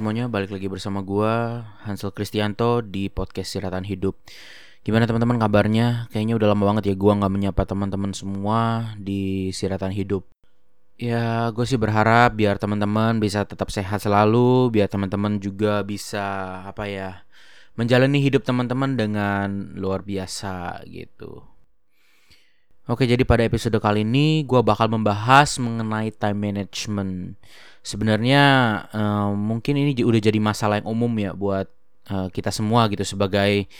semuanya, balik lagi bersama gua Hansel Kristianto di podcast Siratan Hidup. Gimana teman-teman kabarnya? Kayaknya udah lama banget ya gua nggak menyapa teman-teman semua di Siratan Hidup. Ya, gue sih berharap biar teman-teman bisa tetap sehat selalu, biar teman-teman juga bisa apa ya, menjalani hidup teman-teman dengan luar biasa gitu. Oke, jadi pada episode kali ini gue bakal membahas mengenai time management. Sebenarnya uh, mungkin ini udah jadi masalah yang umum ya buat uh, kita semua gitu sebagai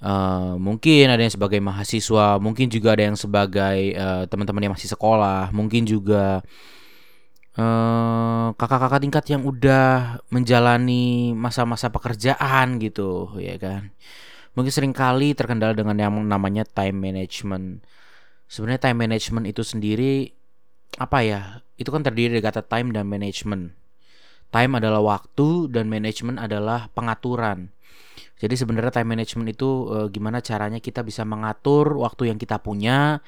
uh, mungkin ada yang sebagai mahasiswa, mungkin juga ada yang sebagai uh, teman-teman yang masih sekolah, mungkin juga kakak kakak-kakak tingkat yang udah menjalani masa-masa pekerjaan gitu, ya kan. Mungkin sering kali terkendala dengan yang namanya time management. Sebenarnya time management itu sendiri apa ya? Itu kan terdiri dari kata time dan management. Time adalah waktu dan management adalah pengaturan. Jadi sebenarnya time management itu e, gimana caranya kita bisa mengatur waktu yang kita punya,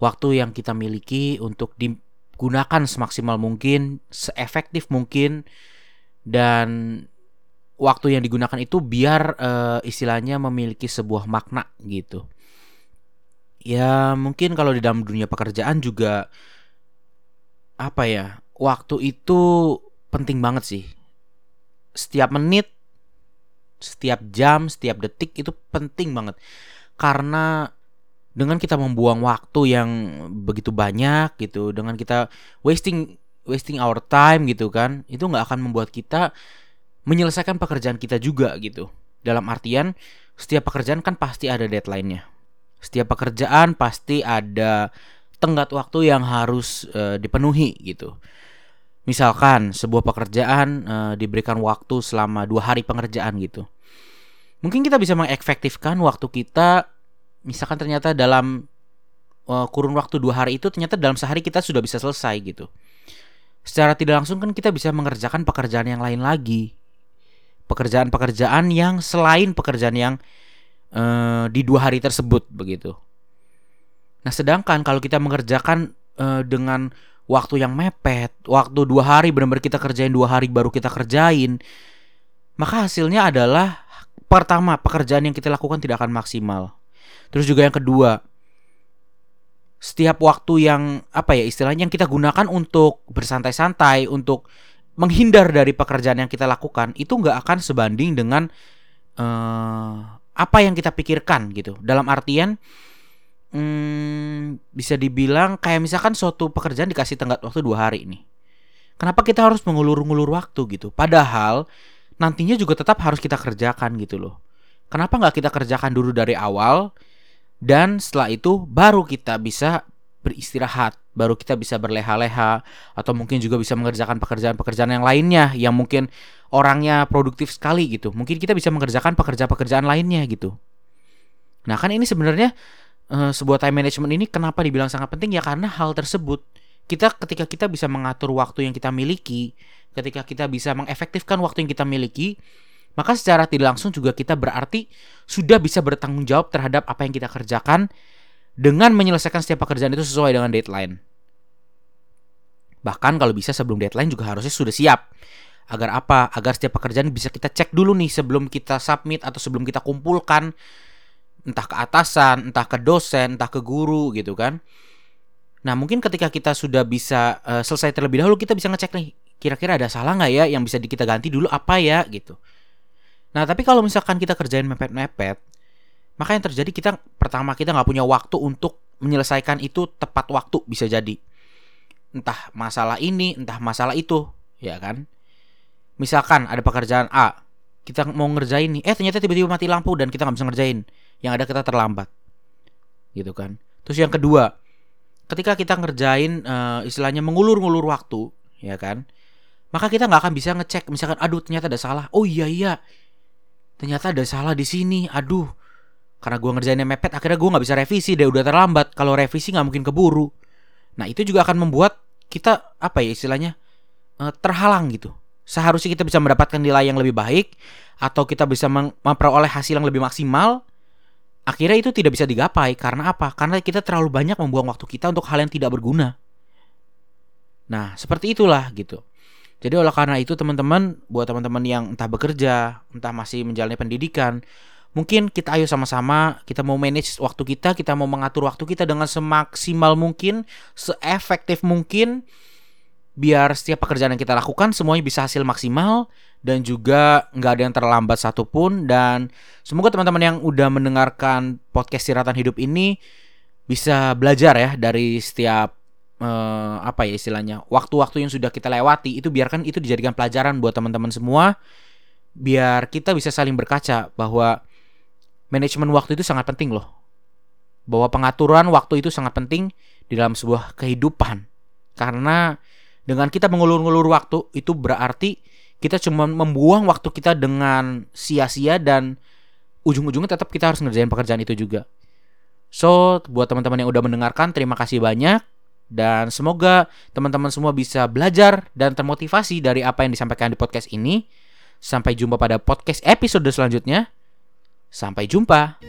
waktu yang kita miliki untuk digunakan semaksimal mungkin, seefektif mungkin dan waktu yang digunakan itu biar e, istilahnya memiliki sebuah makna gitu. Ya mungkin kalau di dalam dunia pekerjaan juga apa ya waktu itu penting banget sih. Setiap menit setiap jam setiap detik itu penting banget. Karena dengan kita membuang waktu yang begitu banyak gitu dengan kita wasting wasting our time gitu kan itu nggak akan membuat kita menyelesaikan pekerjaan kita juga gitu. Dalam artian setiap pekerjaan kan pasti ada deadline-nya setiap pekerjaan pasti ada tenggat waktu yang harus uh, dipenuhi gitu. Misalkan sebuah pekerjaan uh, diberikan waktu selama dua hari pengerjaan gitu. Mungkin kita bisa mengefektifkan waktu kita, misalkan ternyata dalam uh, kurun waktu dua hari itu ternyata dalam sehari kita sudah bisa selesai gitu. Secara tidak langsung kan kita bisa mengerjakan pekerjaan yang lain lagi, pekerjaan-pekerjaan yang selain pekerjaan yang uh, di dua hari tersebut begitu. Nah, sedangkan kalau kita mengerjakan uh, dengan waktu yang mepet, waktu dua hari benar-benar kita kerjain dua hari baru kita kerjain, maka hasilnya adalah pertama pekerjaan yang kita lakukan tidak akan maksimal. Terus juga yang kedua, setiap waktu yang apa ya istilahnya yang kita gunakan untuk bersantai-santai, untuk menghindar dari pekerjaan yang kita lakukan itu nggak akan sebanding dengan uh, apa yang kita pikirkan gitu. Dalam artian hmm, bisa dibilang kayak misalkan suatu pekerjaan dikasih tenggat waktu dua hari ini. Kenapa kita harus mengulur-ngulur waktu gitu? Padahal nantinya juga tetap harus kita kerjakan gitu loh. Kenapa nggak kita kerjakan dulu dari awal dan setelah itu baru kita bisa beristirahat, baru kita bisa berleha-leha atau mungkin juga bisa mengerjakan pekerjaan-pekerjaan yang lainnya yang mungkin orangnya produktif sekali gitu. Mungkin kita bisa mengerjakan pekerjaan-pekerjaan lainnya gitu. Nah, kan ini sebenarnya uh, sebuah time management ini kenapa dibilang sangat penting ya karena hal tersebut kita ketika kita bisa mengatur waktu yang kita miliki, ketika kita bisa mengefektifkan waktu yang kita miliki, maka secara tidak langsung juga kita berarti sudah bisa bertanggung jawab terhadap apa yang kita kerjakan dengan menyelesaikan setiap pekerjaan itu sesuai dengan deadline. Bahkan kalau bisa sebelum deadline juga harusnya sudah siap. Agar apa? Agar setiap pekerjaan bisa kita cek dulu nih sebelum kita submit atau sebelum kita kumpulkan entah ke atasan, entah ke dosen, entah ke guru gitu kan. Nah mungkin ketika kita sudah bisa uh, selesai terlebih dahulu kita bisa ngecek nih kira-kira ada salah nggak ya yang bisa kita ganti dulu apa ya gitu. Nah tapi kalau misalkan kita kerjain mepet-mepet, maka yang terjadi kita pertama kita nggak punya waktu untuk menyelesaikan itu tepat waktu bisa jadi. Entah masalah ini, entah masalah itu, ya kan. Misalkan ada pekerjaan A, kita mau ngerjain nih, eh ternyata tiba-tiba mati lampu dan kita nggak bisa ngerjain. Yang ada kita terlambat. Gitu kan? Terus yang kedua ketika kita ngerjain uh, istilahnya mengulur-ngulur waktu ya kan? Maka kita nggak akan bisa ngecek misalkan aduh ternyata ada salah. Oh iya iya. Ternyata ada salah di sini. Aduh karena gue ngerjainnya mepet akhirnya gue nggak bisa revisi deh udah terlambat kalau revisi nggak mungkin keburu nah itu juga akan membuat kita apa ya istilahnya uh, terhalang gitu seharusnya kita bisa mendapatkan nilai yang lebih baik atau kita bisa memperoleh hasil yang lebih maksimal akhirnya itu tidak bisa digapai karena apa? Karena kita terlalu banyak membuang waktu kita untuk hal yang tidak berguna. Nah, seperti itulah gitu. Jadi oleh karena itu teman-teman, buat teman-teman yang entah bekerja, entah masih menjalani pendidikan, mungkin kita ayo sama-sama kita mau manage waktu kita, kita mau mengatur waktu kita dengan semaksimal mungkin, seefektif mungkin biar setiap pekerjaan yang kita lakukan semuanya bisa hasil maksimal dan juga nggak ada yang terlambat satupun. Dan semoga teman-teman yang udah mendengarkan podcast siratan hidup ini bisa belajar ya dari setiap uh, apa ya istilahnya waktu-waktu yang sudah kita lewati. Itu biarkan itu dijadikan pelajaran buat teman-teman semua biar kita bisa saling berkaca bahwa manajemen waktu itu sangat penting loh bahwa pengaturan waktu itu sangat penting di dalam sebuah kehidupan karena dengan kita mengulur-ngulur waktu itu berarti kita cuma membuang waktu kita dengan sia-sia dan ujung-ujungnya tetap kita harus ngerjain pekerjaan itu juga. So, buat teman-teman yang udah mendengarkan, terima kasih banyak. Dan semoga teman-teman semua bisa belajar dan termotivasi dari apa yang disampaikan di podcast ini. Sampai jumpa pada podcast episode selanjutnya. Sampai jumpa.